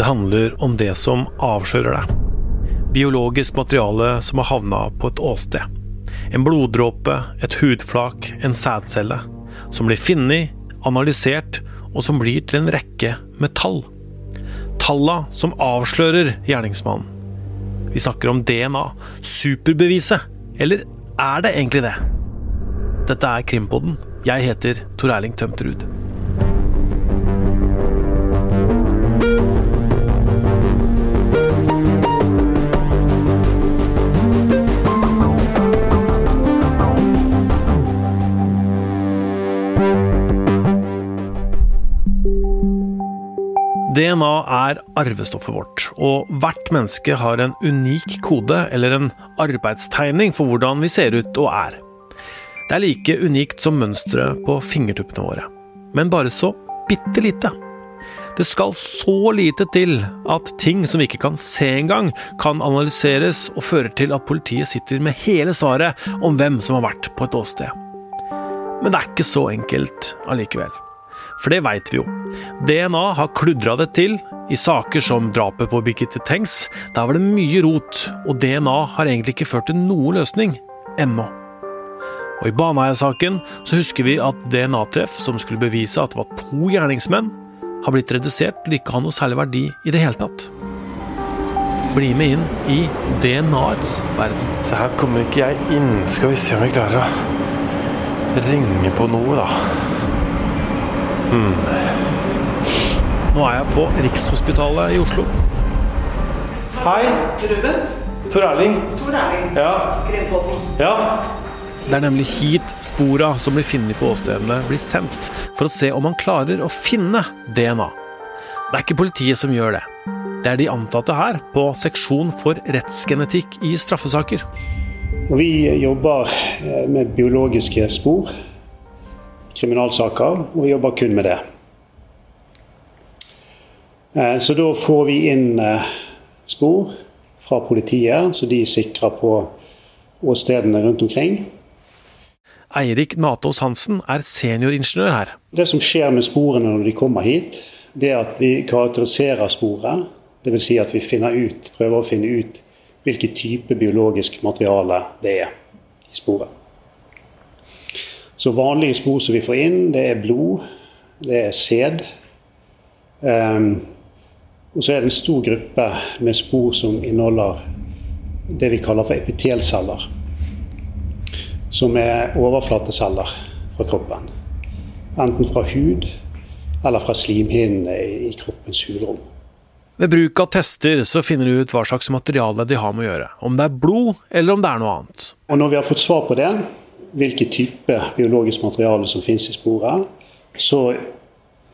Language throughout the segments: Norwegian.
Det handler om det som avslører deg. Biologisk materiale som har havna på et åsted. En bloddråpe, et hudflak, en sædcelle. Som blir funnet, analysert, og som blir til en rekke med tall. Talla som avslører gjerningsmannen. Vi snakker om DNA. Superbeviset. Eller er det egentlig det? Dette er Krimpodden. Jeg heter Tor Erling Tømterud. DNA er arvestoffet vårt, og hvert menneske har en unik kode eller en arbeidstegning for hvordan vi ser ut og er. Det er like unikt som mønsteret på fingertuppene våre, men bare så bitte lite. Det skal så lite til at ting som vi ikke kan se engang, kan analyseres og føre til at politiet sitter med hele svaret om hvem som har vært på et åsted. Men det er ikke så enkelt allikevel. For det veit vi jo. DNA har kludra det til i saker som drapet på Birgitte Tengs. Der var det mye rot, og DNA har egentlig ikke ført til noen løsning. Ennå. Og i Baneheia-saken så husker vi at DNA-treff som skulle bevise at det var to gjerningsmenn, har blitt redusert til ikke å ha noe særlig verdi i det hele tatt. Bli med inn i DNA-ets verden. Så her kommer ikke jeg inn. Skal vi se om vi klarer å ringe på noe, da. Hmm. Nå er jeg på Rikshospitalet i Oslo. Hei. Ruben? Tor Erling. Tor Erling. Ja. Ja. Det er nemlig hit spora som blir funnet på åstedene, blir sendt, for å se om man klarer å finne DNA. Det er ikke politiet som gjør det. Det er de ansatte her, på seksjon for rettsgenetikk i straffesaker. Vi jobber med biologiske spor kriminalsaker, og jobber kun med det. Eh, så da får vi inn eh, spor fra politiet, så de sikrer på åstedene rundt omkring. Eirik Natås Hansen er senioringeniør her. Det som skjer med sporene når de kommer hit, det er at vi karakteriserer sporet. Dvs. Si at vi ut, prøver å finne ut hvilken type biologisk materiale det er i sporet. Så vanlige spor som vi får inn, det er blod, det er sæd. Um, og så er det en stor gruppe med spor som inneholder det vi kaller for epitelceller. Som er overflateceller fra kroppen. Enten fra hud eller fra slimhinnene i kroppens hulrom. Ved bruk av tester så finner du ut hva slags materiale de har med å gjøre. Om det er blod, eller om det er noe annet. Og når vi har fått svar på det, hvilken type biologisk materiale som finnes i sporet, så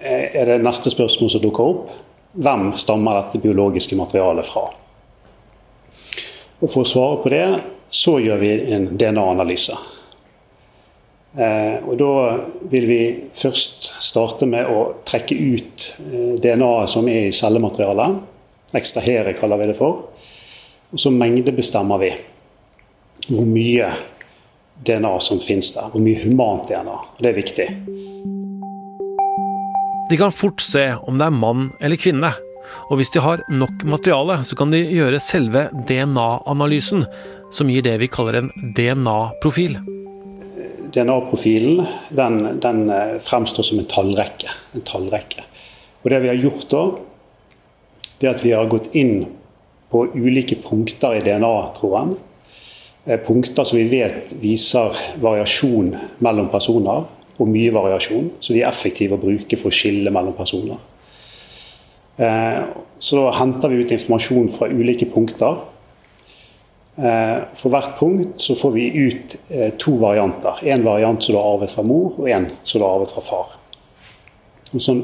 er det neste spørsmål som dukker opp. Hvem stammer dette biologiske materialet fra? Og For å svare på det, så gjør vi en DNA-analyse. Eh, og Da vil vi først starte med å trekke ut eh, DNA-et som er i cellematerialet. Ekstrahere kaller vi det for. Og så mengdebestemmer vi hvor mye DNA som finnes der. Hvor mye humant DNA. Det er viktig. De kan fort se om det er mann eller kvinne. Og hvis de har nok materiale, så kan de gjøre selve DNA-analysen, som gir det vi kaller en DNA-profil. DNA-profilen den, den, eh, fremstår som en tallrekke. en tallrekke. Og Det vi har gjort da, det er at vi har gått inn på ulike punkter i DNA-tråden punkter som vi vet viser variasjon mellom personer, og mye variasjon. Så de er effektive å bruke for å skille mellom personer. Eh, så da henter vi ut informasjon fra ulike punkter. Eh, for hvert punkt så får vi ut to varianter. En variant som du har arvet fra mor, og en som du har arvet fra far. Og Så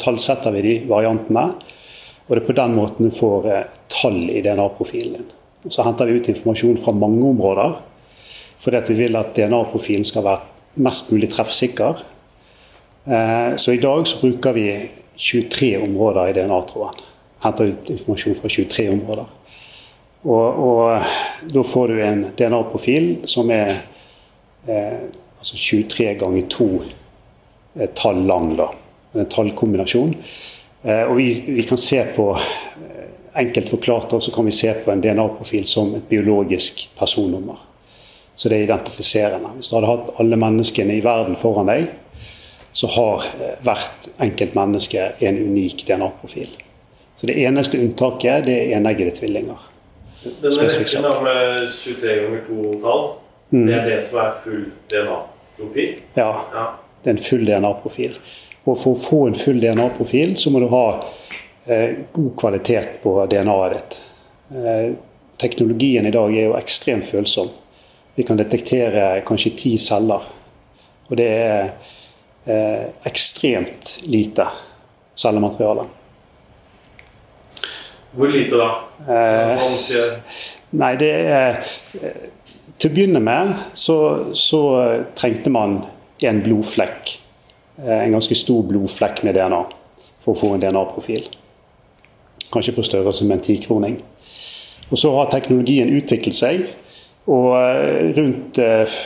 tallsetter vi de variantene, og det er på den måten du får tall i DNA-profilen din. Så henter vi ut informasjon fra mange områder. Fordi vi vil at DNA-profilen skal være mest mulig treffsikker. Eh, så i dag så bruker vi 23 områder i DNA-tråden. Henter ut informasjon fra 23 områder. Og, og da får du en DNA-profil som er eh, altså 23 ganger 2 tall lang. da. En tallkombinasjon. Eh, og vi, vi, kan se på Enkelt forklart så kan vi se på en DNA-profil som et biologisk personnummer. Så det er identifiserende. Hvis du hadde hatt alle menneskene i verden foran deg, så har hvert enkelt menneske en unik DNA-profil. Så Det eneste unntaket det er eneggede tvillinger. Denne rekken med 23 ganger 2 tall, mm. det er det som er full DNA-profil? Ja, det er en full DNA-profil. Og For å få en full DNA-profil så må du ha eh, god kvalitet på DNA-et ditt. Eh, teknologien i dag er jo ekstremt følsom. Vi kan detektere kanskje ti celler. Og det er eh, ekstremt lite cellemateriale. Hvor lite da? Eh, nei, det er eh, Til å begynne med så, så trengte man en blodflekk. Eh, en ganske stor blodflekk med DNA for å få en DNA-profil. Kanskje på størrelse med en tikroning. Og så har teknologien utviklet seg, og eh, rundt eh,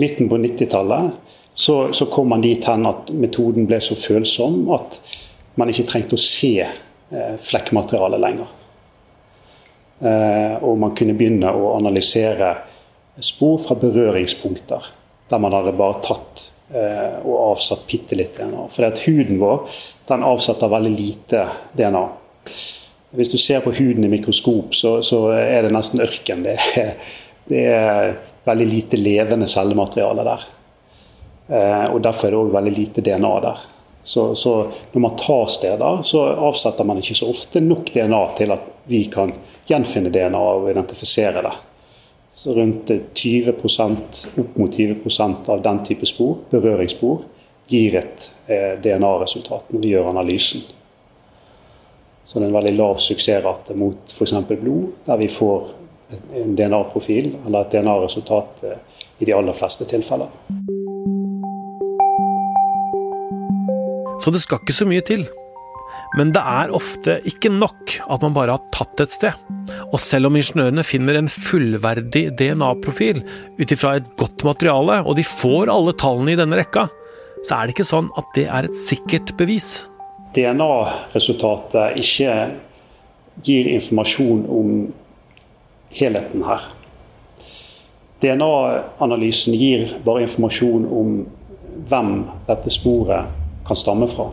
midten på 90-tallet så, så, kom man dit hen at metoden ble så følsom at man ikke trengte å se Eh, flekkmateriale lenger. Eh, og man kunne begynne å analysere spor fra berøringspunkter, der man hadde bare tatt og avsatt bitte litt DNA. For huden vår den avsetter veldig lite DNA. Hvis du ser på huden i mikroskop, så, så er det nesten ørken. Det er, det er, veldig lite levende cellemateriale der. og Derfor er det òg veldig lite DNA der. Så, så, når man tar steder, så avsetter man ikke så ofte nok DNA til at vi kan gjenfinne DNA og identifisere det. Så rundt 20 opp mot 20% av den type spor, berøringsspor, gir et eh, DNA-resultat når vi gjør analysen. Så det er en veldig lav suksessrate mot f.eks. blod, der vi får en DNA-profil eller et DNA-resultat eh, i de aller fleste tilfeller. så det skal ikke så mye til. Men det er ofte ikke nok at man bare har tatt et sted. Og selv om ingeniørene finner en fullverdig DNA-profil ut ifra et godt materiale, og de får alle tallene i denne rekka, så er det ikke sånn at det er et sikkert bevis. DNA-resultatet ikke gir informasjon om helheten her. DNA-analysen gir bare informasjon om hvem dette sporet kan stamme fra.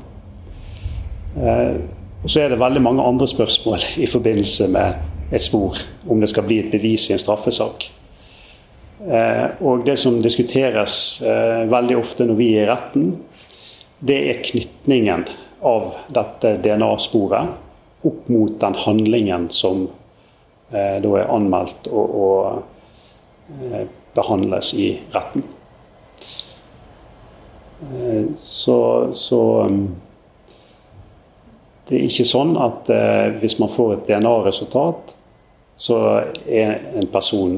Eh, og Så er det veldig mange andre spørsmål i forbindelse med et spor, om det skal bli et bevis i en straffesak. Eh, og Det som diskuteres eh, veldig ofte når vi er i retten, det er knytningen av dette DNA-sporet opp mot den handlingen som da er anmeldt og, og behandles i retten. Eh, så, så um, det er ikke sånn at eh, hvis man får et DNA-resultat, så er en person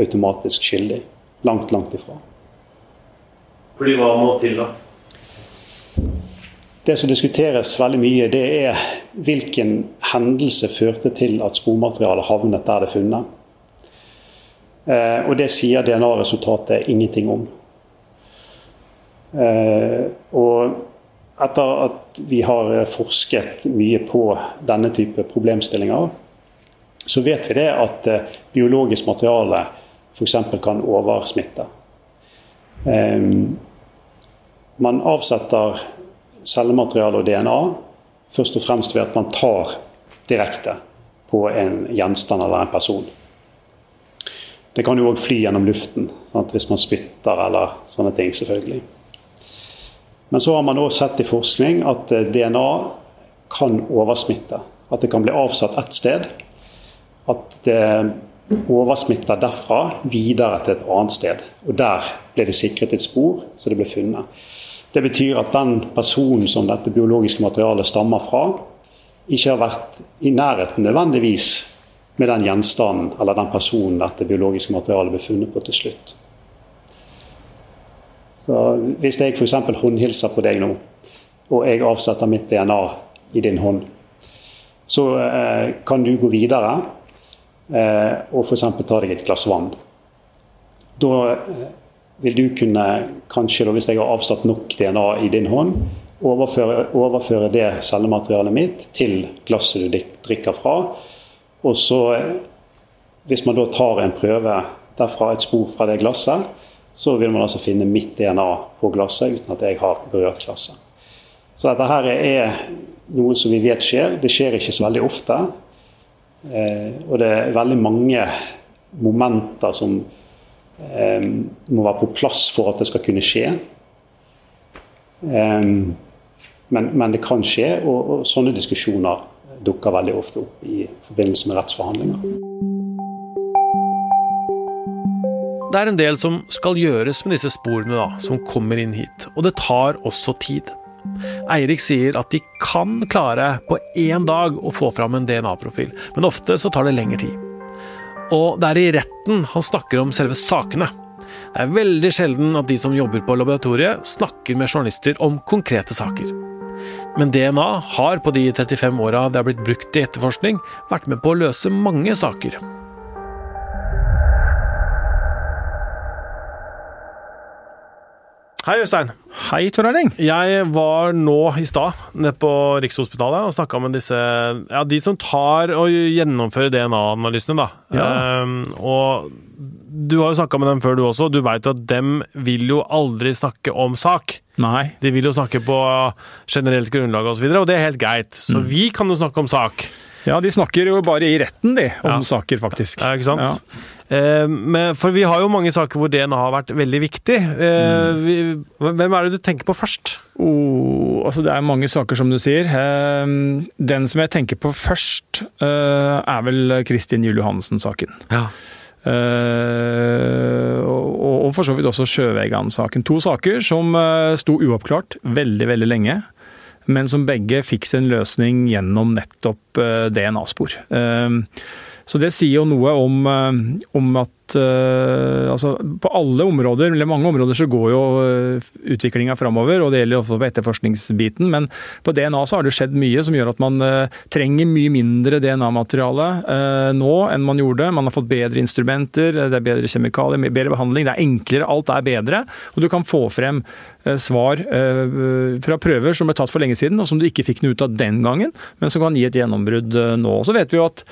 automatisk skyldig. Langt, langt ifra. Fordi hva må til, da? Det som diskuteres veldig mye, det er hvilken hendelse førte til at spormaterialet havnet der det er funnet. Eh, og det sier DNA-resultatet ingenting om. Eh, og etter at vi har forsket mye på denne type problemstillinger, så vet vi det at eh, biologisk materiale f.eks. kan oversmitte. Man avsetter cellemateriale og DNA først og fremst ved at man tar direkte på en gjenstand eller en person. Det kan jo òg fly gjennom luften sant? hvis man spytter eller sånne ting. selvfølgelig. Men så har man også sett i forskning at eh, DNA kan oversmitte. At det kan bli avsatt ett sted. At det oversmitter derfra videre til et annet sted. Og der ble det sikret et spor, så det ble funnet. Det betyr at den personen som dette biologiske materialet stammer fra, ikke har vært i nærheten nødvendigvis med den gjenstanden eller den personen dette biologiske materialet ble funnet på til slutt. Så Hvis jeg f.eks. håndhilser på deg nå, og jeg avsetter mitt DNA i din hånd, så eh, kan du gå videre eh, og f.eks. ta deg et glass vann. Da eh, vil du kunne, kanskje hvis jeg har avsatt nok DNA i din hånd, overføre, overføre det cellematerialet mitt til glasset du drikker fra. Og så, hvis man da tar en prøve derfra, et spor fra det glasset, så vil man altså finne mitt DNA på glasset uten at jeg har berørt glasset. Så dette her er noe som vi vet skjer. Det skjer ikke så veldig ofte. Eh, og det er veldig mange momenter som må være på plass for at det skal kunne skje. Eh, men, men, det kan skje, og, og sånne diskusjoner dukker veldig ofte opp i forbindelse med rettsforhandlinger. Det er en del som skal gjøres med disse sporene da, som kommer inn hit, og det tar også tid. Eirik sier at de kan klare på én dag å få fram en DNA-profil, men ofte så tar det lengre tid. Og det er i retten han snakker om selve sakene. Det er veldig sjelden at de som jobber på laboratoriet, snakker med journalister om konkrete saker. Men DNA har på de 35 åra det har blitt brukt i etterforskning, vært med på å løse mange saker. Hei, Øystein. Hei, Tor Erling. Jeg var nå i stad nede på Rikshospitalet og snakka med disse Ja, de som tar og gjennomfører DNA-analysene, da. Ja. Um, og du har jo snakka med dem før, du også. Du veit at dem vil jo aldri snakke om sak. Nei. De vil jo snakke på generelt grunnlag osv., og, så videre, og det er helt greit. Så mm. vi kan jo snakke om sak. Ja, de snakker jo bare i retten, de, om ja. saker, faktisk. Ja, ikke sant? Ja. Eh, for vi har jo mange saker hvor DNA har vært veldig viktig. Eh, mm. hvem er det du tenker på først? Oh, altså det er mange saker, som du sier. Eh, den som jeg tenker på først, er vel Kristin Juel Johannessen-saken. Ja. og, for så vidt også Sjøvegan-saken. To saker som sto uoppklart veldig, veldig lenge men som begge fikk sin løsning gjennom nettopp DNA-spor. Så det sier jo noe om, om at uh, altså, på alle områder, eller mange områder, så går jo uh, utviklinga framover. Og det gjelder også på etterforskningsbiten. Men på DNA så har det skjedd mye som gjør at man trenger mye mindre DNA-materiale nå enn man gjorde. Man har fått bedre instrumenter, det er bedre kjemikalier, bedre behandling. Det er enklere, alt er bedre. Og du kan få frem svar fra prøver som ble tatt for lenge siden, og som du ikke fikk noe ut av den gangen, men som kan gi et gjennombrudd nå. Så vet vi jo at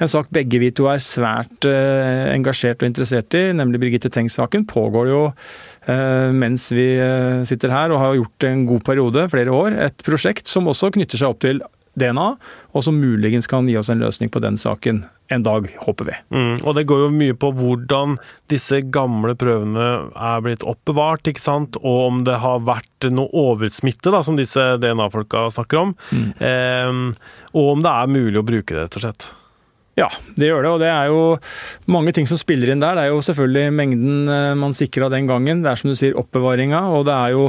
en sak begge vi to er svært engasjert og interessert i, nemlig Birgitte Tengs-saken, pågår jo eh, mens vi eh, sitter her og har gjort en god periode, flere år. Et prosjekt som også knytter seg opp til DNA, og som muligens kan gi oss en løsning på den saken en dag, håper vi. Mm, og det går jo mye på hvordan disse gamle prøvene er blitt oppbevart, ikke sant, og om det har vært noe oversmitte, da, som disse DNA-folka snakker om. Mm. Eh, og om det er mulig å bruke det, rett og slett. Ja, det gjør det. Og det er jo mange ting som spiller inn der. Det er jo selvfølgelig mengden eh, man sikra den gangen. Det er som du sier oppbevaringa. Og det er jo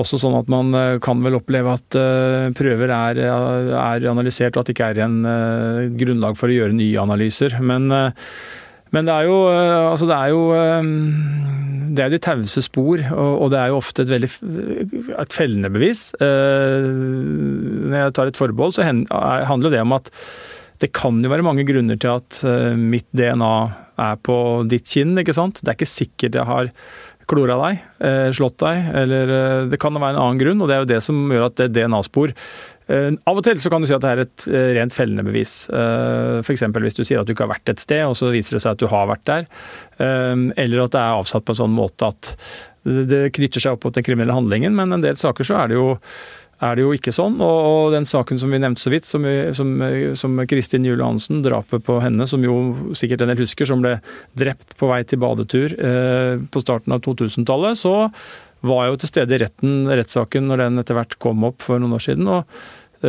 også sånn at man eh, kan vel oppleve at uh, prøver er, er, analysert, og at det ikke er en grunnlag for å gjøre nye analyser. Men, men det er jo Altså, det er jo det er de tause spor, og, det er jo ofte et veldig et fellende bevis. når jeg tar et forbehold, så handler det om at det kan jo være mange grunner til at eh, mitt DNA er på ditt kinn, ikke sant. Det er ikke sikkert jeg har klora deg, eh, slått deg, eller eh, det kan være en annen grunn. Og det er jo det som gjør at det er DNA-spor av og til så kan du si at det er et rent fellende bevis. F.eks. hvis du sier at du ikke har vært et sted, og så viser det seg at du har vært der. Eller at det er avsatt på en sånn måte at det knytter seg opp mot den kriminelle handlingen. Men en del saker så er det jo er det jo ikke sånn. Og, den saken som vi nevnte så vidt, som, som, som Kristin Juel Hansen, drapet på henne, som jo sikkert en del husker, som ble drept på vei til badetur eh, på starten av 2000-tallet, så var jeg jo til stede i retten, rettssaken når den etter hvert kom opp for noen år siden. og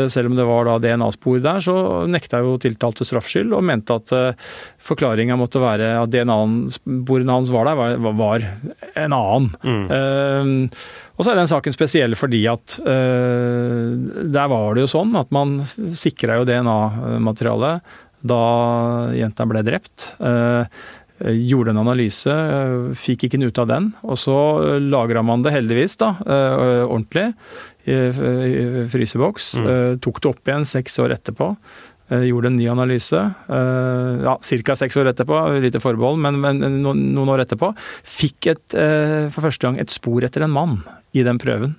selv om det var DNA-spor der, så nekta jo tiltalte straffskyld og mente at uh, forklaringa måtte være at DNA-sporene hans var der, var, en annen. Mm. Uh, og så er den saken spesiell fordi at der var det jo sånn at man sikra jo DNA-materialet da jenta ble drept. Gjorde en analyse, fikk ikke noe ut av den. Og så lagra man det heldigvis da, ordentlig fryseboks. Mm. Tok det opp igjen seks år etterpå. Gjorde en ny analyse ja, ca. seks år etterpå, lite forbehold, men, men, noen år etterpå. Fikk et, for første gang et spor etter en mann i den prøven.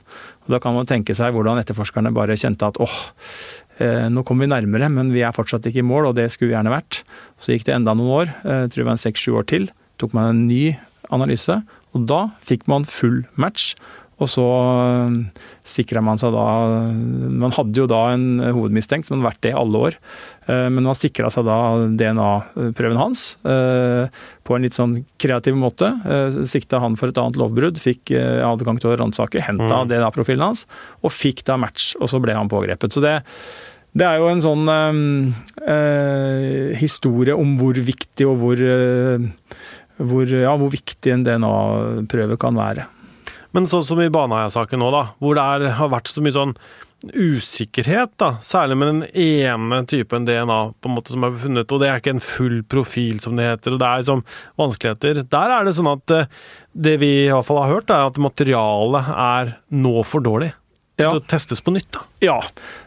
Og Da kan man tenke seg hvordan etterforskerne bare kjente at åh, nå kommer vi nærmere, men vi er fortsatt ikke i mål, og det skulle vi gjerne vært. Så gikk det enda noen år, jeg tror det var seks-sju år til. Tok man en ny analyse, og da fikk man full match. Og så eh, sikra man seg da Man hadde jo da en hovedmistenkt som hadde vært det i alle år. Eh, men man sikra seg da DNA-prøven hans eh, på en litt sånn kreativ måte. Sikta han for et annet lovbrudd, fikk adgang til å ransake, henta mm. DNA-profilen hans, og fikk da match. Og så ble han pågrepet. Så det det er jo en sånn øh, historie om hvor viktig og hvor øh, hvor, ja, hvor viktig en DNA-prøve kan være. Men sånn som i Baneheia-saken nå, da, hvor det er, har vært så mye sånn usikkerhet, da, særlig med den ene typen DNA på en måte som er funnet, og det er ikke en full profil, som det heter, og det er liksom vanskeligheter. Der er det sånn at eh, det vi i hvert fall har hørt, er at materialet er nå for dårlig ja. Det testes på nytt? da? Ja,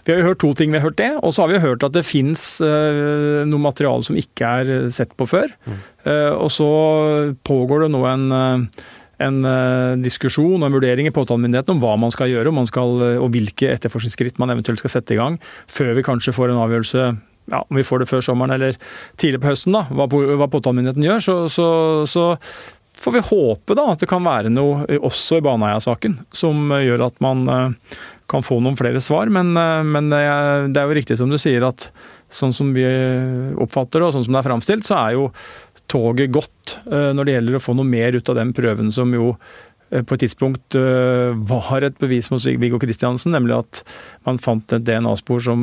vi har jo hørt to ting. Vi har hørt det, og så har vi hørt at det fins uh, noe materiale som ikke er eh, sett på før. Mm. Uh, og så pågår det nå en, en uh, diskusjon og en vurdering i påtalemyndigheten om hva man skal gjøre, man skal, og hvilke etterforskningsskritt man eventuelt skal sette i gang, før vi kanskje får en avgjørelse ja, om vi får det før sommeren eller tidlig på høsten, da, hva, hva påtalemyndigheten gjør. Så, så, så, får vi håpe da at det kan være noe også i Baneheia-saken som gjør at man eh, kan få noen flere svar. Men, eh, men, det er jo riktig som du sier at sånn som vi oppfatter det, og sånn som det er framstilt, så er jo toget godt eh, når det gjelder å få noe mer ut av den prøven som jo på et tidspunkt var et bevis mot Viggo Kristiansen, nemlig at man fant et DNA-spor som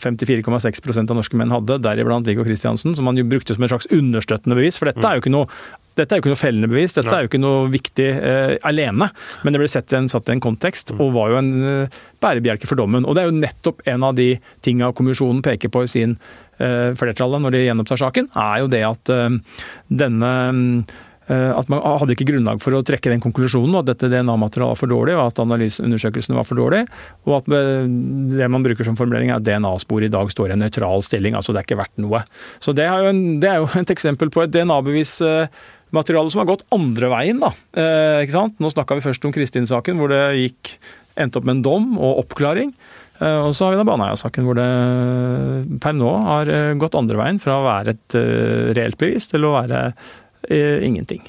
54,6% av norske menn hadde, deriblant Viggo Kristiansen, som man jo brukte som et slags understøttende bevis. For dette er jo ikke noe dette er jo ikke noe fellende bevis, dette er jo ikke noe viktig eh, alene. Men det ble sett en, satt i en kontekst, mm. og var jo en eh, bærebjelke for dommen. Og det er jo nettopp en av de tinga kommisjonen peker på i sin eh, flertallet når de gjenopptar saken, er jo det at eh, denne eh, at man hadde ikke grunnlag for å trekke den konklusjonen at dette DNA-materialet var for dårlig, og at analyseundersøkelsene var for dårlige, og at det man bruker som formulering er at DNA-spor i dag står i en nøytral stilling, altså det er ikke verdt noe. Så det er jo, en, det er jo et eksempel på et DNA-bevis materiale som har gått andre veien. da. Eh, ikke sant? Nå snakka vi først om Kristin-saken, hvor det gikk, endte opp med en dom og oppklaring. Eh, og så har vi da Baneheia-saken, hvor det per nå har eh, gått andre veien, fra å være et uh, reelt bevis til å være uh, ingenting.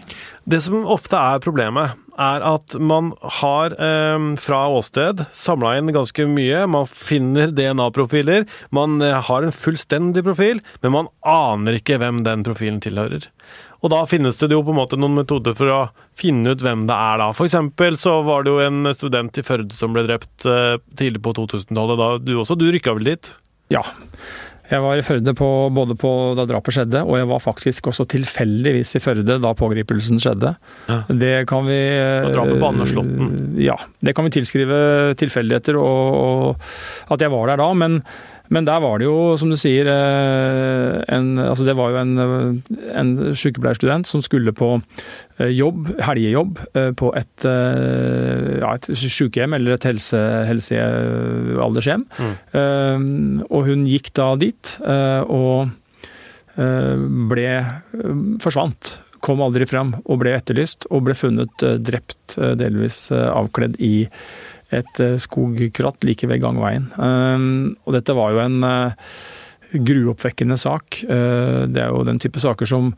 Det som ofte er problemet, er at man har eh, fra åsted samla inn ganske mye. Man finner DNA-profiler. Man har en fullstendig profil, men man aner ikke hvem den profilen tilhører. Og da finnes det jo på en måte noen metoder for å finne ut hvem det er da. For eksempel så var det jo en student i Førde som ble drept eh, tidlig på 2000-tallet. Da du også, du rykka vel dit? Ja. Jeg var i Førde på, både på da drapet skjedde, og jeg var faktisk også tilfeldigvis i Førde da pågripelsen skjedde. Ja. Det kan vi Og drapet på Anderslotten. Ja. Det kan vi tilskrive tilfeldigheter og, og at jeg var der da. men men der var det jo, som du sier, eh, en, altså det var jo en, en sykepleierstudent som skulle på eh, jobb, helgejobb, eh, på et, ja, et sykehjem eller et helse, helsealdershjem. Mm. Og hun gikk da dit, og ble forsvant kom aldri fram og ble etterlyst, og ble funnet drept, delvis avkledd i et eh, skogkratt like ved gangveien. Ehm, og dette var jo en eh, gruoppvekkende sak. Eh, det er jo den type saker som,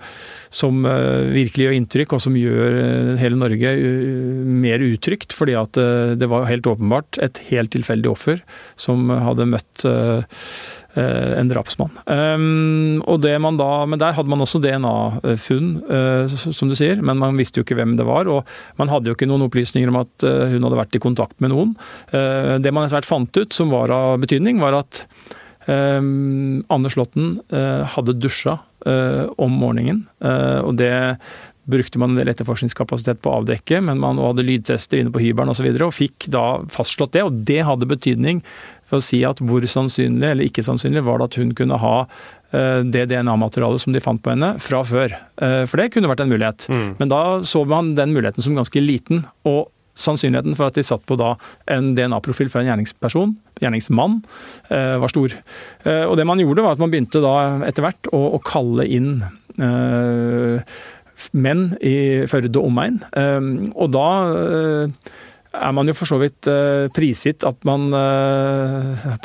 som, virkelig gjør inntrykk, og som gjør hele Norge mer utrygt. Fordi at det var helt åpenbart et helt tilfeldig offer som hadde møtt en drapsmann. Um, og det man da, men der hadde man også DNA-funn, uh, som du sier, men man visste jo ikke hvem det var. Og man hadde jo ikke noen opplysninger om at uh, hun hadde vært i kontakt med noen. Uh, det man etter hvert fant ut, som var av betydning, var at um, Anders Slåtten hadde dusja om morgenen. og det brukte man en del etterforskningskapasitet på å avdekke, men man hadde lydtester inne på hybelen osv. Og, så videre, og fikk da fastslått det. Og det hadde betydning for å si at hvor sannsynlig eller ikke sannsynlig var det at hun kunne ha eh, det DNA-materialet som de fant på henne, fra før. Eh, for det kunne vært en mulighet. Mm. Men da så man den muligheten som ganske liten. og sannsynligheten for at de satt på da en DNA-profil fra en gjerningsperson, gjerningsmann, eh, var stor. Og det man gjorde, var at man begynte da etter hvert å, å kalle inn menn i Førde og omegn. Og da er man jo for så vidt prisgitt at man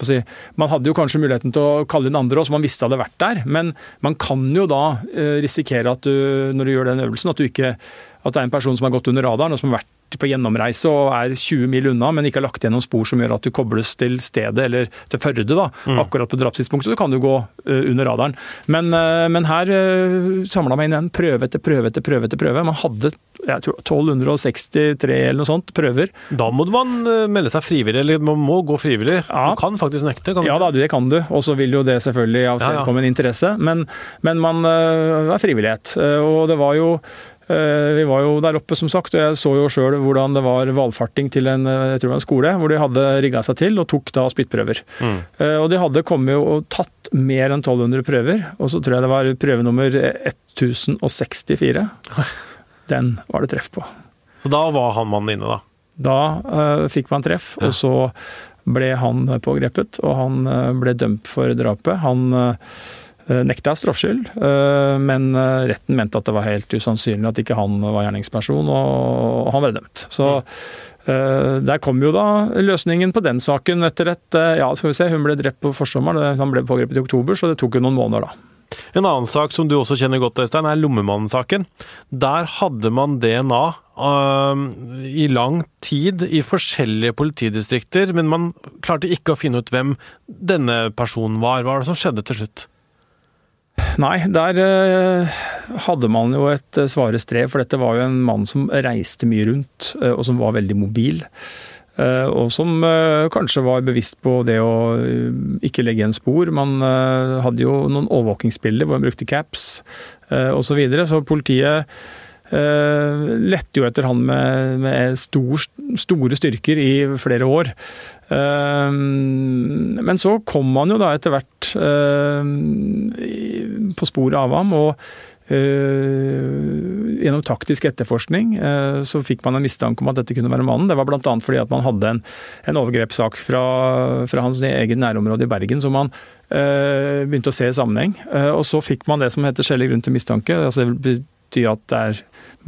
si, Man hadde jo kanskje muligheten til å kalle inn andre også, man visste hadde vært der. Men man kan jo da risikere at du, når du gjør den øvelsen, at du ikke at det er en person som har gått under radaren og som har vært på gjennomreise og er 20 mil unna, men ikke har lagt igjen noen spor som gjør at du kobles til stedet eller til Førde da, mm. akkurat på drapstidspunktet, så kan du gå uh, under radaren. Men, uh, men her eh, samla meg inn en prøve etter prøve etter prøve. etter prøve. Man hadde jeg tror 1263 eller noe sånt prøver. Da må man melde seg frivillig, eller man må gå frivillig. Ja. Du kan faktisk nekte. Kan ja da, det kan du. Og så vil jo det selvfølgelig avstedkomme ja, ja. en interesse, men, men man er frivillighet. Og det var jo Eh, vi var jo der oppe, som sagt, og jeg så jo sjøl hvordan det var valfarting til en, eh, en skole, hvor de hadde rigga seg til og tok da spyttprøver. Mm. Eh, og de hadde kommet og tatt mer enn 1200 prøver, og så tror jeg det var prøve nummer 1064. Den var det treff på. Så da var han mannen inne, da? Da uh, fikk man treff, ja. og så ble han pågrepet, og han ble dømt for drapet. Han uh, Eh, nekta straffskyld, eh, men eh, retten mente at det var helt usannsynlig at ikke han var gjerningsperson, og han ble dømt. Så der kom jo da løsningen på den saken etter et Ja, skal vi se, hun ble drept på forsommeren, han ble pågrepet i oktober, så det tok jo noen måneder da. En annen sak som du også kjenner godt, Øystein, er Lommemannen-saken. Der hadde man DNA uh, i lang tid i forskjellige politidistrikter, men man klarte ikke å finne ut hvem denne personen var. Hva var det som skjedde til slutt? Nei, der uh, hadde man jo et uh, svare strev, for dette var jo en mann som reiste mye rundt, uh, og som var veldig mobil. Og som kanskje var bevisst på det å ikke legge igjen spor. Man hadde jo noen overvåkingsbilder hvor man brukte caps osv. Så, videre. så politiet lette jo etter han med, med stor, store styrker i flere år. Men så kom han jo da etter hvert på sporet av ham. og Uh, gjennom taktisk etterforskning uh, så fikk man en mistanke om at dette kunne være mannen. Det var bl.a. fordi at man hadde en, en overgrepssak fra, fra, hans eget nærområde i Bergen som man uh, begynte å se i sammenheng. og så fikk man det som heter skjellig grunn til mistanke. altså Det betyr at det er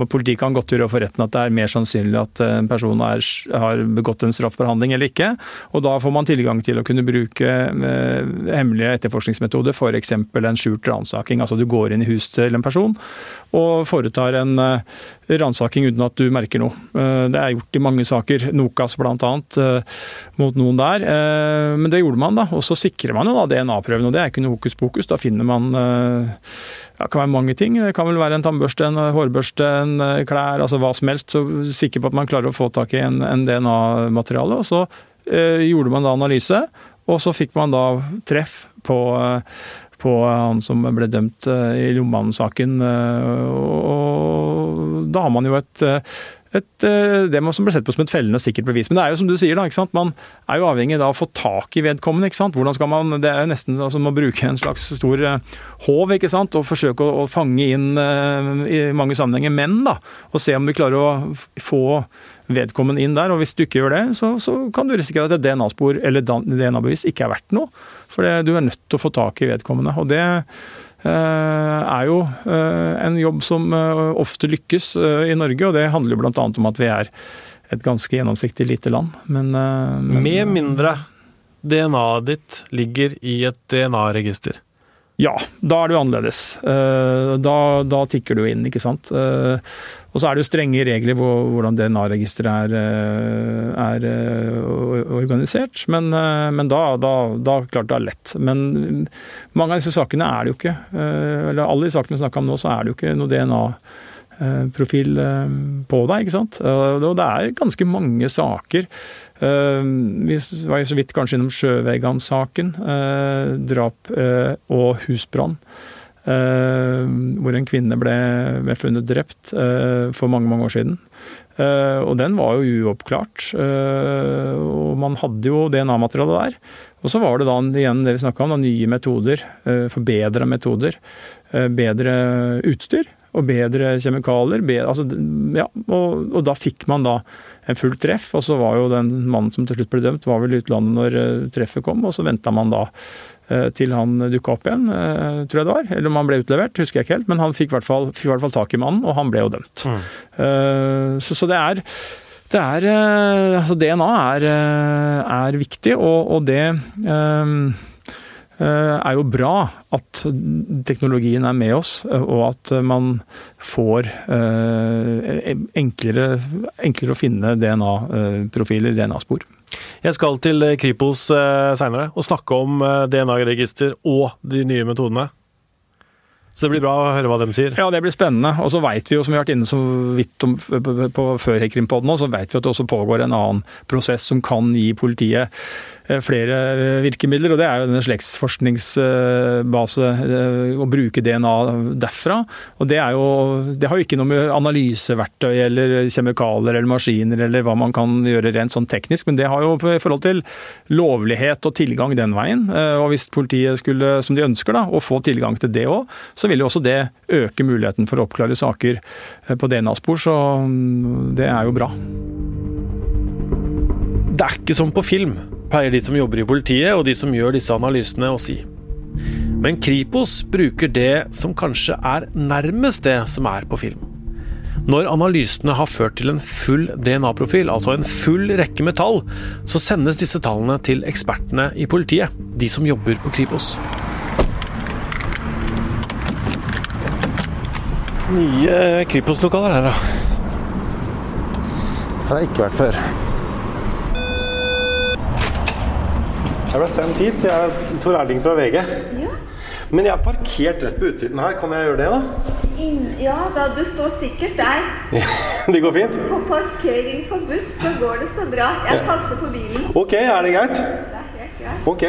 Politiet kan godt gjøre for retten at det er mer sannsynlig at en person er, har begått en straffbehandling eller ikke. Og da får man tilgang til å kunne bruke eh, hemmelige etterforskningsmetoder, f.eks. en skjult ransaking. Altså du går inn i huset til en person og foretar en eh, ransaking uten at du merker noe. Eh, det er gjort i mange saker, Nokas bl.a. Eh, mot noen der. Uh, men det gjorde man, da. Og så sikrer man jo da DNA-prøven, og det er ikke noe hokus pokus. Da finner man uh, det kan være mange ting. Det kan vel være en tannbørste, en hårbørste, en eh, klær, altså hva som helst. Så sikker på at man klarer å få tak i en, en DNA-materiale. Og så eh, gjorde man da analyse, og så fikk man da treff på, eh, på han som ble dømt eh, i Lommannen-saken. Og da har man jo et et, eh, det som ble sett på som et fellende og sikkert bevis. Men det er jo som du sier, da, ikke sant? man er jo avhengig av å få tak i vedkommende. ikke sant? Hvordan skal man, Det er jo nesten altså, å bruke en slags stor uh, håv ikke sant? og forsøke å, å fange inn uh, i mange sammenhenger menn. da, Og se om vi klarer å få vedkommende inn der. og Hvis du ikke gjør det, så, så kan du risikere at et DNA-spor eller DNA-bevis ikke er verdt noe. For det, du er nødt til å få tak i vedkommende. og det Eh, er jo eh, en jobb som eh, ofte lykkes i Norge, og det handler jo bl.a. om at vi er et ganske gjennomsiktig lite land. Men, men Med mindre DNA-et ditt ligger i et DNA-register. Ja, da er det jo annerledes. Da, da, tikker du inn, ikke sant. Og så er det jo strenge regler hvor, hvordan DNA-registeret er, er, organisert. Men, men da, da, da, klart det er lett. Men mange av disse sakene er det jo ikke. Eller alle de sakene vi snakker om nå, så er det jo ikke noe DNA profil på deg, ikke sant. Og det er ganske mange saker Eh, vi var så vidt kanskje innom Sjøvegan-saken. Eh, drap eh, og husbrann. Hvor en kvinne ble, ble funnet drept for mange, mange år siden. Og den var jo uoppklart. Og man hadde jo DNA-materiale der. Og så var det da igjen det vi snakka om, da, nye metoder. Forbedra metoder. Bedre utstyr. Og bedre kjemikalier. Bedre, altså, ja, og, og, da fikk man da en full treff, og så var jo den mannen som til slutt ble dømt, var vel i utlandet når uh, treffet kom, og så venta man da uh, til han dukka opp igjen, uh, tror jeg det var. Eller om han ble utlevert, husker jeg ikke helt, men han fikk i hvert fall, fikk i hvert fall tak i mannen, og han ble jo dømt. Mm. Så, så, det er det er Altså, DNA er, er viktig, og, og det Eh, er jo bra at teknologien er med oss, eh, og at man får eh, enklere, enklere å finne DNA-profiler, DNA-spor. Jeg skal til Kripos seinere og snakke om DNA-register og de nye metodene. Så det blir bra å høre hva de sier. Ja, det blir spennende. Og så veit vi jo, som vi har vært inne så vidt om på, før Hekrimpodden, så veit vi at det også pågår en annen prosess som kan gi politiet Eh, flere eh, virkemidler, og det er jo denne slektsforskningsbase, eh, å bruke DNA derfra. Og det, er jo, det har jo ikke noe med analyseverktøy eller kjemikalier eller maskiner eller hva man kan gjøre rent sånn teknisk, men det har jo i forhold til lovlighet og tilgang den veien. Og hvis politiet skulle, som de ønsker, da, å få tilgang til det òg, så vil jo også det øke muligheten for å oppklare saker på DNA-spor, så mm, det er jo bra. Det er ikke som på film pleier de som jobber i politiet og de som gjør disse analysene å si. Men Kripos bruker det som kanskje er nærmest det som er på film. Når analysene har ført til en full DNA-profil, altså en full rekke med tall, så sendes disse tallene til ekspertene i politiet, de som jobber på Kripos. Nye Kripos-lokaler her, da. Her har jeg ikke vært før. Jeg ble sendt hit. Jeg er Tor Erling fra VG. Ja. Men jeg er parkert rett på utsiden her. Kan jeg gjøre det, da? In, ja, da du står sikkert der. Ja, det går fint? På parkering forbudt så går det så bra. Jeg passer på bilen. Ok, er det greit? Det er helt greit. Ok.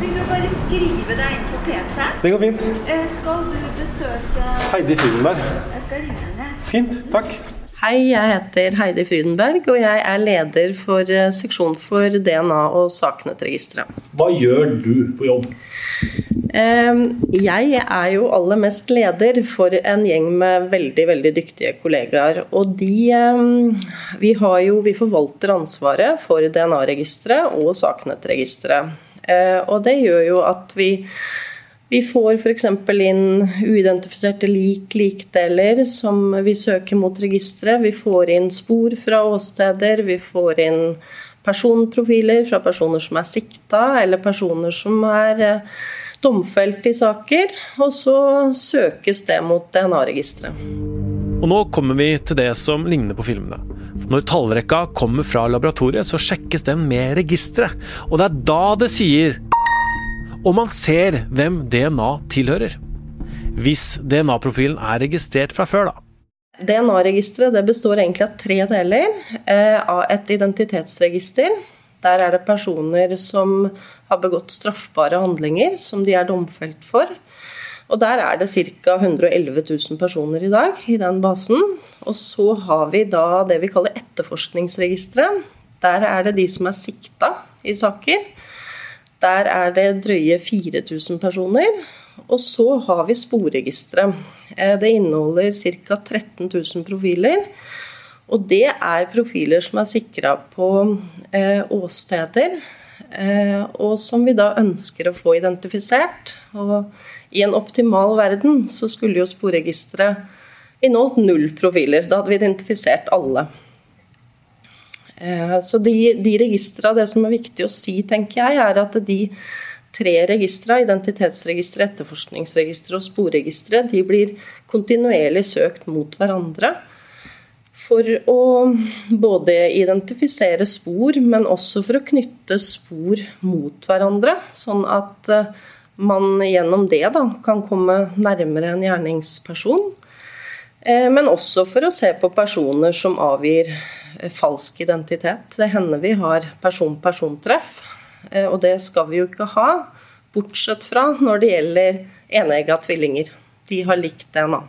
Vil du bare skrive deg inn på PC-en? Det går fint. Eh, skal du besøke Heidi Frydenberg. Jeg skal ringe henne. Fint. Takk. Hei, jeg heter Heidi Frydenberg, og jeg er leder for eh, seksjon for DNA og Saknetregisteret. Hva gjør du på jobb? Jeg er jo aller mest leder for en gjeng med veldig veldig dyktige kollegaer. Og de Vi, jo, vi forvalter ansvaret for DNA-registeret og Saknetregisteret. Eh, og det gjør jo at vi vi får f.eks. inn uidentifiserte lik, likdeler, som vi søker mot registeret. Vi får inn spor fra åsteder. Vi får inn personprofiler fra personer som er sikta, eller personer som er eh, domfelt i saker. Og så søkes det mot DNA-registeret. Og nå kommer vi til det som ligner på filmene. Når tallrekka kommer fra laboratoriet, så sjekkes den med registeret. Og det er da det sier og man ser hvem DNA tilhører. Hvis DNA-profilen er registrert fra før, da. DNA-registeret består egentlig av tre deler. Eh, av et identitetsregister. Der er det personer som har begått straffbare handlinger som de er domfelt for. Og Der er det ca. 111 000 personer i dag i den basen. Og så har vi da det vi kaller etterforskningsregisteret. Der er det de som er sikta i saker. Der er det drøye 4000 personer. Og så har vi sporregisteret. Eh, det inneholder ca. 13 000 profiler. Og det er profiler som er sikra på eh, åsteder, eh, og som vi da ønsker å få identifisert. Og i en optimal verden så skulle jo sporregisteret inneholdt null profiler. Da hadde vi identifisert alle. Eh, så de, de registra, det som er viktig å si, tenker jeg, er at de tre registra, identitetsregisteret, etterforskningsregisteret og sporregisteret, de blir kontinuerlig søkt mot hverandre. For å både identifisere spor, men også for å knytte spor mot hverandre. Sånn at eh, man gjennom det da, kan komme nærmere en gjerningsperson. Eh, men også for å se på personer som avgir Eh, falsk identitet. Det hender vi har person-person-treff, eh, og det skal vi jo ikke ha. Bortsett fra når det gjelder eneegga tvillinger. De har likt DNA.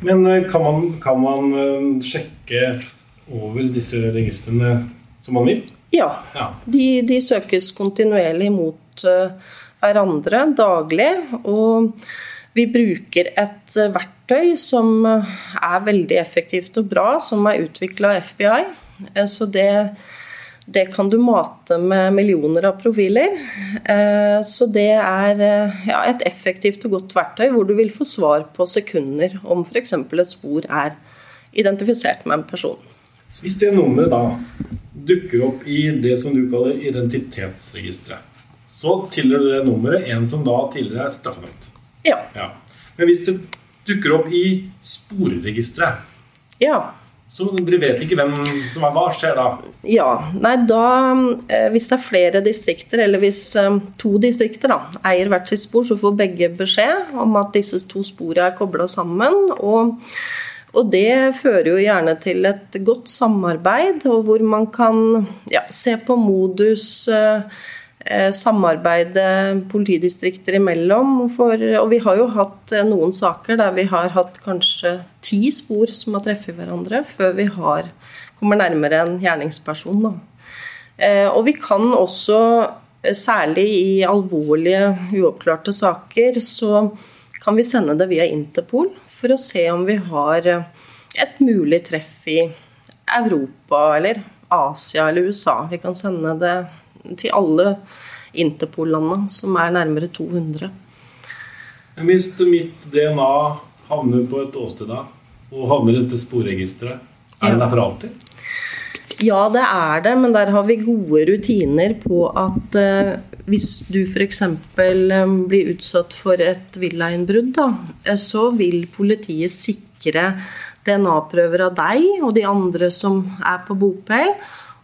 Men kan man, kan man sjekke over disse registrene som man vil? Ja. ja. De, de, søkes kontinuerlig mot hverandre daglig. Og Vi bruker et verktøy som er veldig effektivt og bra, som er utvikla av FBI. Så det det kan du mate med millioner av profiler. Eh, så det er eh, ja, et effektivt og godt verktøy hvor du vil få svar på sekunder om f.eks. et spor er identifisert med en person. Hvis det nummeret da dukker opp i det som du kaller identitetsregisteret, så tilhører det nummeret en som da tidligere er straffedømt. Ja. ja. Men hvis det dukker opp i sporregisteret, ja. Så dere vet ikke hvem som er hva? skjer da? Ja, nei da eh, Hvis det er flere distrikter, eller hvis eh, to distrikter da, eier hvert sitt spor, så får begge beskjed om at disse to sporene er kobla sammen. Og, og, det fører jo gjerne til et godt samarbeid, og hvor man kan ja, se på modus eh, Eh, samarbeide politidistrikter imellom. For, og vi har jo hatt eh, noen saker der vi har hatt kanskje ti spor som har treffet hverandre, før vi har, kommer nærmere en gjerningsperson. Da. Eh, og vi kan også, særlig i alvorlige, uoppklarte saker, så kan vi sende det via Interpol for å se om vi har et mulig treff i Europa eller Asia eller USA. Vi kan sende det til alle Interpol-landene, som er nærmere 200. Hvis mitt DNA havner på et åsted da, og havner i dette sporregisteret, er det der for alltid? Ja, det er det, men der har vi gode rutiner på at eh, hvis du f.eks. Eh, blir utsatt for et villainnbrudd, eh, så vil politiet sikre DNA-prøver av deg og de andre som er på bopel.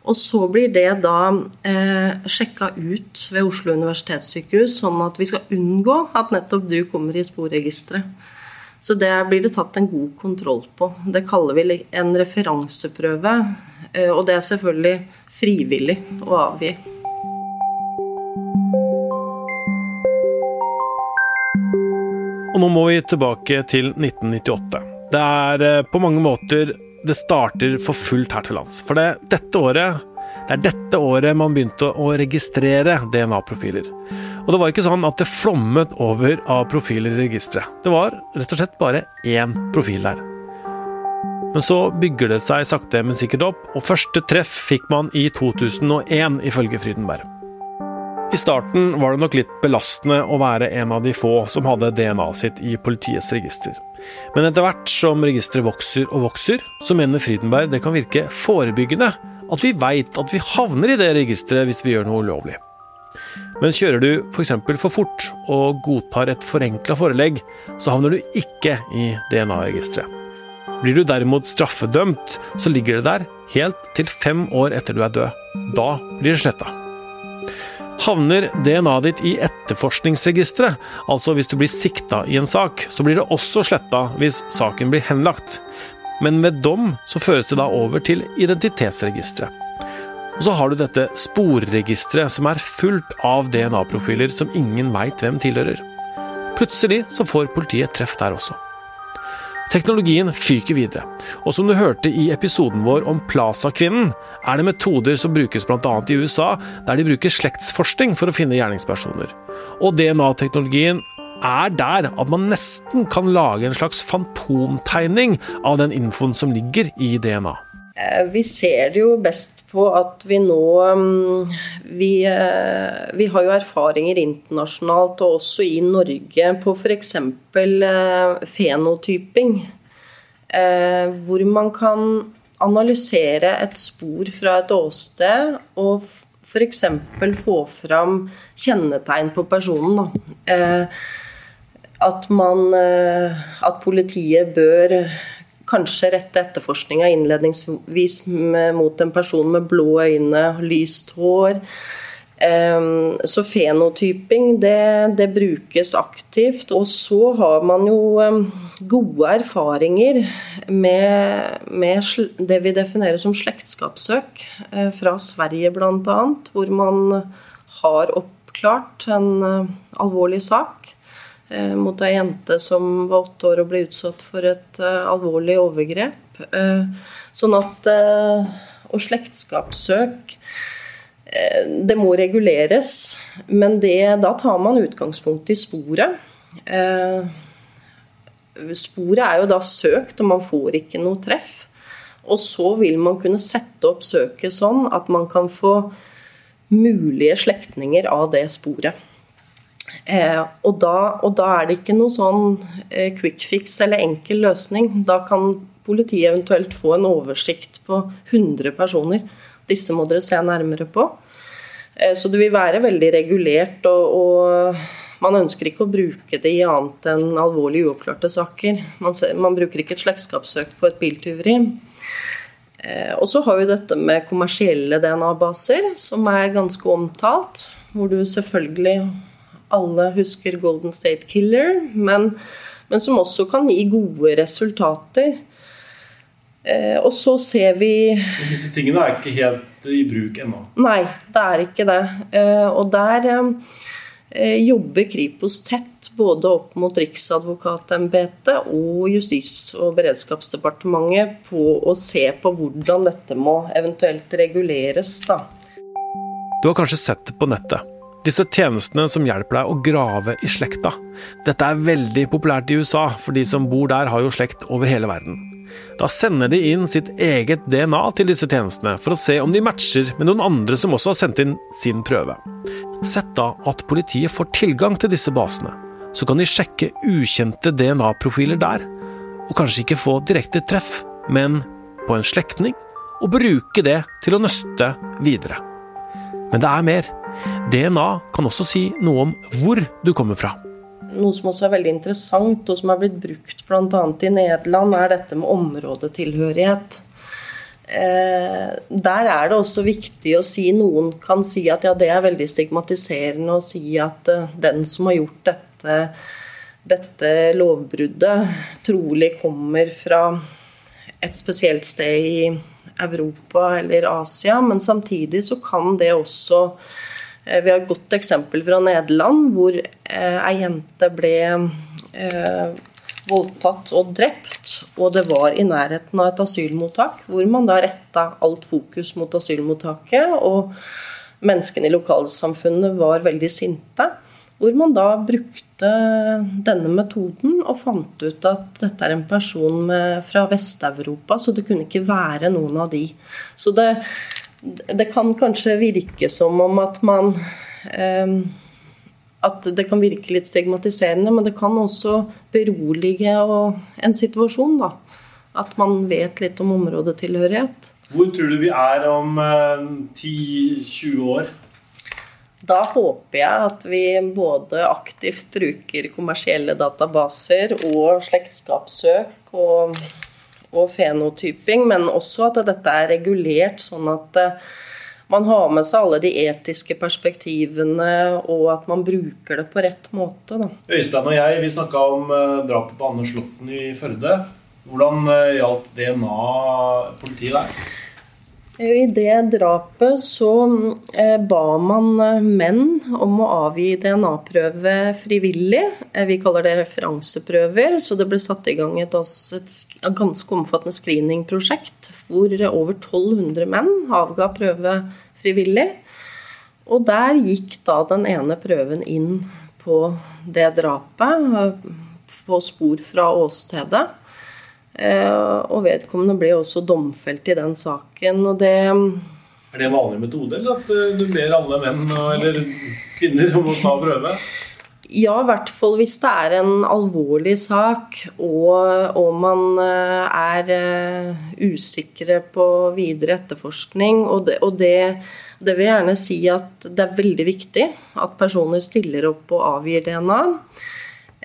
Og så blir det da eh, sjekka ut ved Oslo universitetssykehus, sånn at vi skal unngå at nettopp du kommer i sporregisteret. Så det blir det tatt en god kontroll på. Det kaller vi en referanseprøve. Eh, og det er selvfølgelig frivillig å avgi. Og nå må vi tilbake til 1998. Det er eh, på mange måter det starter for fullt her til lands. For det, dette året det er dette året man begynte å registrere DNA-profiler. Og det var ikke sånn at det flommet over av profiler i registeret. Det var rett og slett bare én profil der. Men så bygger det seg sakte, men sikkert opp, og første treff fikk man i 2001, ifølge Frydenberg. I starten var det nok litt belastende å være en av de få som hadde DNA-et sitt i politiets register. Men etter hvert som registeret vokser og vokser, så mener Fridenberg det kan virke forebyggende at vi veit at vi havner i det registeret hvis vi gjør noe ulovlig. Men kjører du f.eks. For, for fort og godtar et forenkla forelegg, så havner du ikke i DNA-registeret. Blir du derimot straffedømt, så ligger det der helt til fem år etter du er død. Da blir det sletta. Havner DNA-et ditt i etterforskningsregisteret, altså hvis du blir sikta i en sak, så blir det også sletta hvis saken blir henlagt. Men ved dom så føres det da over til identitetsregisteret. Og så har du dette sporregisteret, som er fullt av DNA-profiler som ingen veit hvem tilhører. Plutselig så får politiet treff der også. Teknologien fyker videre, og som du hørte i episoden vår om Plaza-kvinnen, er det metoder som brukes bl.a. i USA, der de bruker slektsforskning for å finne gjerningspersoner. Og DNA-teknologien er der at man nesten kan lage en slags fantomtegning av den infoen som ligger i DNA. Eh, vi ser det jo best på at vi nå mm, vi, eh, vi, har jo erfaringer internasjonalt og også i Norge på f.eks. Eh, fenotyping. Hvor man kan analysere et spor fra et åsted og f.eks. få fram kjennetegn på personen. At, man, at politiet bør kanskje rette etterforskninga innledningsvis mot en person med blå øyne, lyst hår. Så fenotyping, det, det, brukes aktivt. Og så har man jo gode erfaringer med, med det vi definerer som slektskapssøk, eh, fra Sverige bl.a., hvor man har oppklart en eh, alvorlig sak mot ei jente som var åtte år og ble utsatt for et uh, alvorlig overgrep. Uh, sånn at Og slektskapssøk Det må reguleres, men det, da tar man utgangspunkt i sporet. sporet er jo da søkt, og man får ikke noe treff. Og så vil man kunne sette opp søket sånn at man kan få mulige slektninger av det sporet. Eh, og, da, og, da, er det ikke noe sånn eh, quick fix eller enkel løsning. Da kan politiet eventuelt få en oversikt på 100 personer. Disse må dere se nærmere på. Eh, så det vil være veldig regulert, og, og man ønsker ikke å bruke det i annet enn alvorlig uoppklarte saker. Man, man bruker ikke et slektskapssøk på et biltyveri. Eh, og så har vi dette med kommersielle DNA-baser, som er ganske omtalt. Hvor du selvfølgelig alle husker Golden State Killer, men, men som også kan gi gode resultater. Eh, og så ser vi Disse tingene er ikke helt i bruk ennå? Nei, det er ikke det. Eh, og der eh, jobber Kripos tett både opp mot Riksadvokatembetet og Justis- og beredskapsdepartementet på å se på hvordan dette må eventuelt reguleres. da. Du har kanskje sett det på nettet. Disse tjenestene som hjelper deg å grave i slekta. Dette er veldig populært i USA, for de som bor der har jo slekt over hele verden. Da sender de inn sitt eget DNA til disse tjenestene, for å se om de matcher med noen andre som også har sendt inn sin prøve. Sett da at politiet får tilgang til disse basene. Så kan de sjekke ukjente DNA-profiler der, og kanskje ikke få direkte treff, men på en slektning, og bruke det til å nøste videre. Men det er mer. DNA kan også si noe om hvor du kommer fra. Noe som også er veldig interessant, og som er blitt brukt bl.a. i Nederland, er dette med områdetilhørighet. Eh, der er det også viktig å si Noen kan si at ja, det er veldig stigmatiserende å si at eh, den som har gjort dette, dette lovbruddet, trolig kommer fra et spesielt sted i Europa eller Asia, men samtidig så kan det også vi har et godt eksempel fra Nederland, hvor eh, ei jente ble eh, voldtatt og drept, og det var i nærheten av et asylmottak, hvor man da retta alt fokus mot asylmottaket, og menneskene i lokalsamfunnet var veldig sinte. Hvor man da brukte denne metoden og fant ut at dette er en person med, fra Vest-Europa, så det kunne ikke være noen av de. Så det, det kan kanskje virke som om at man eh, At det kan virke litt stigmatiserende, men det kan også berolige en situasjon. da. At man vet litt om områdetilhørighet. Hvor tror du vi er om eh, 10-20 år? Da håper jeg at vi både aktivt bruker kommersielle databaser og slektskapssøk og og fenotyping, men også at dette er regulert sånn at eh, man har med seg alle de etiske perspektivene, og at man bruker det på rett måte. Da. Øystein og jeg vi snakka om eh, drapet på Anders Slåtten i Førde. Hvordan eh, hjalp DNA politiet der? I det drapet så ba man menn om å avgi DNA-prøve frivillig. Eh, vi kaller det referanseprøver. Så det ble satt i gang et, et ganske omfattende screeningprosjekt hvor over 1200 menn avga prøve frivillig. Og der gikk da den ene prøven inn på det drapet, på spor fra åstedet. Eh, og vedkommende ble også domfelt i den saken. og det er det en vanlig metode, eller at eh, du ber alle menn eller kvinner om å ta prøve? Ja, i hvert fall hvis det er en alvorlig sak og, og man eh, er usikre på videre etterforskning. Og, det, og det, det, vil jeg gjerne si at det er veldig viktig at personer stiller opp og avgir DNA.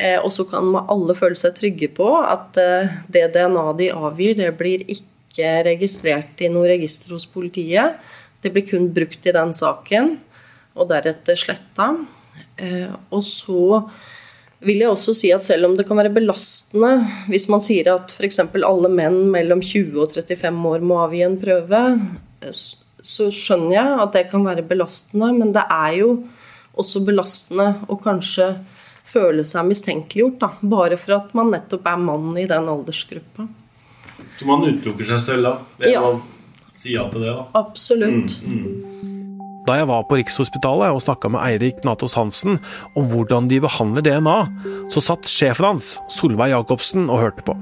Eh, og så kan alle føle seg trygge på at eh, det DNA de avgir, det blir ikke registrert i noe register hos politiet. Det blir kun brukt i den saken, og deretter sletta. Eh, og så vil jeg også si at selv om det kan være belastende hvis man sier at f.eks. alle menn mellom 20 og 35 år må avgi en prøve, så skjønner jeg at det kan være belastende, men det er jo også belastende å kanskje føle seg mistenkeliggjort, da, bare for at man nettopp er mann i den aldersgruppa. Så man utelukker seg selv da? Ved ja. å si ja til det, da? Absolutt. Mm, mm. Da jeg var på Rikshospitalet og snakka med Eirik Natos Hansen om hvordan de behandler DNA, så satt sjefen hans, Solveig Jacobsen, og hørte på.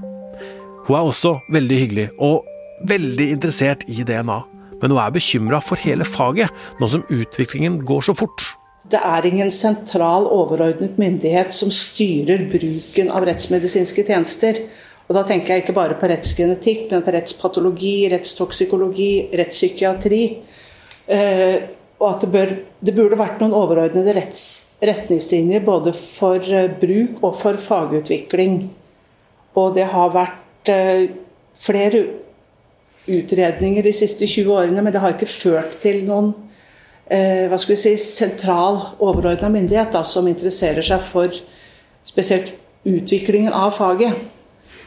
Hun er også veldig hyggelig og veldig interessert i DNA, men hun er bekymra for hele faget, nå som utviklingen går så fort. Det er ingen sentral overordnet myndighet som styrer bruken av rettsmedisinske tjenester. Og da tenker jeg ikke bare på rettsgenetikk, men på rettspatologi, rettstoksikologi, rettspsykiatri. Eh, og at det, bør, det burde vært noen overordnede retts, retningslinjer både for eh, bruk og for fagutvikling. Og det har vært eh, flere utredninger de siste 20 årene, men det har ikke ført til noen hva skal vi si, sentral overordna myndighet da, som interesserer seg for spesielt utviklingen av faget.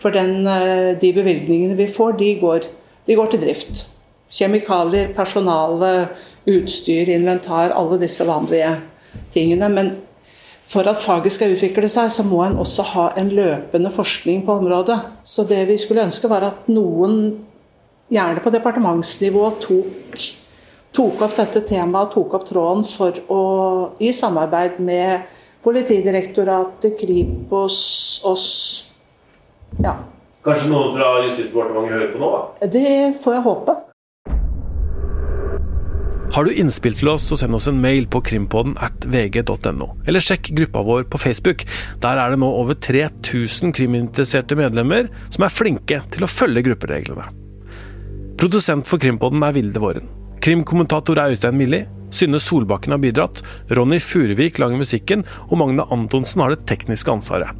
For den, eh, de bevilgningene vi får, de går, de går til drift. Kjemikalier, personale, utstyr, inventar, alle disse vanlige tingene. Men for at faget skal utvikle seg, så må en også ha en løpende forskning på området. Så det vi skulle ønske, var at noen, gjerne på departementsnivå, tok, tok opp dette temaet, tok opp tråden for å, i samarbeid med Politidirektoratet, Kripos, oss Ja. Kanskje noen fra Justisdepartementet hører på nå? da? Det får jeg håpe. Har du innspill til oss, så send oss en mail på krimpodden at vg.no. Eller sjekk gruppa vår på Facebook. Der er det nå over 3000 kriminteresserte medlemmer som er flinke til å følge gruppereglene. Produsent for Krimpodden er Vilde Våren. Krimkommentator er Øystein Milli. Synne Solbakken har bidratt. Ronny Furuvik lager musikken, og Magne Antonsen har det tekniske ansvaret.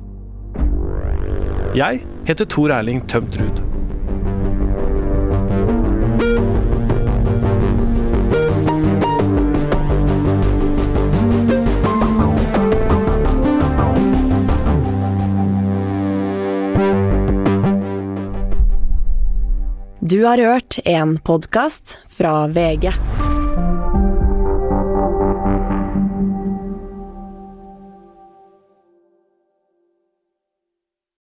Jeg heter Tor Erling Tømt Ruud. Du har hørt en podkast fra VG.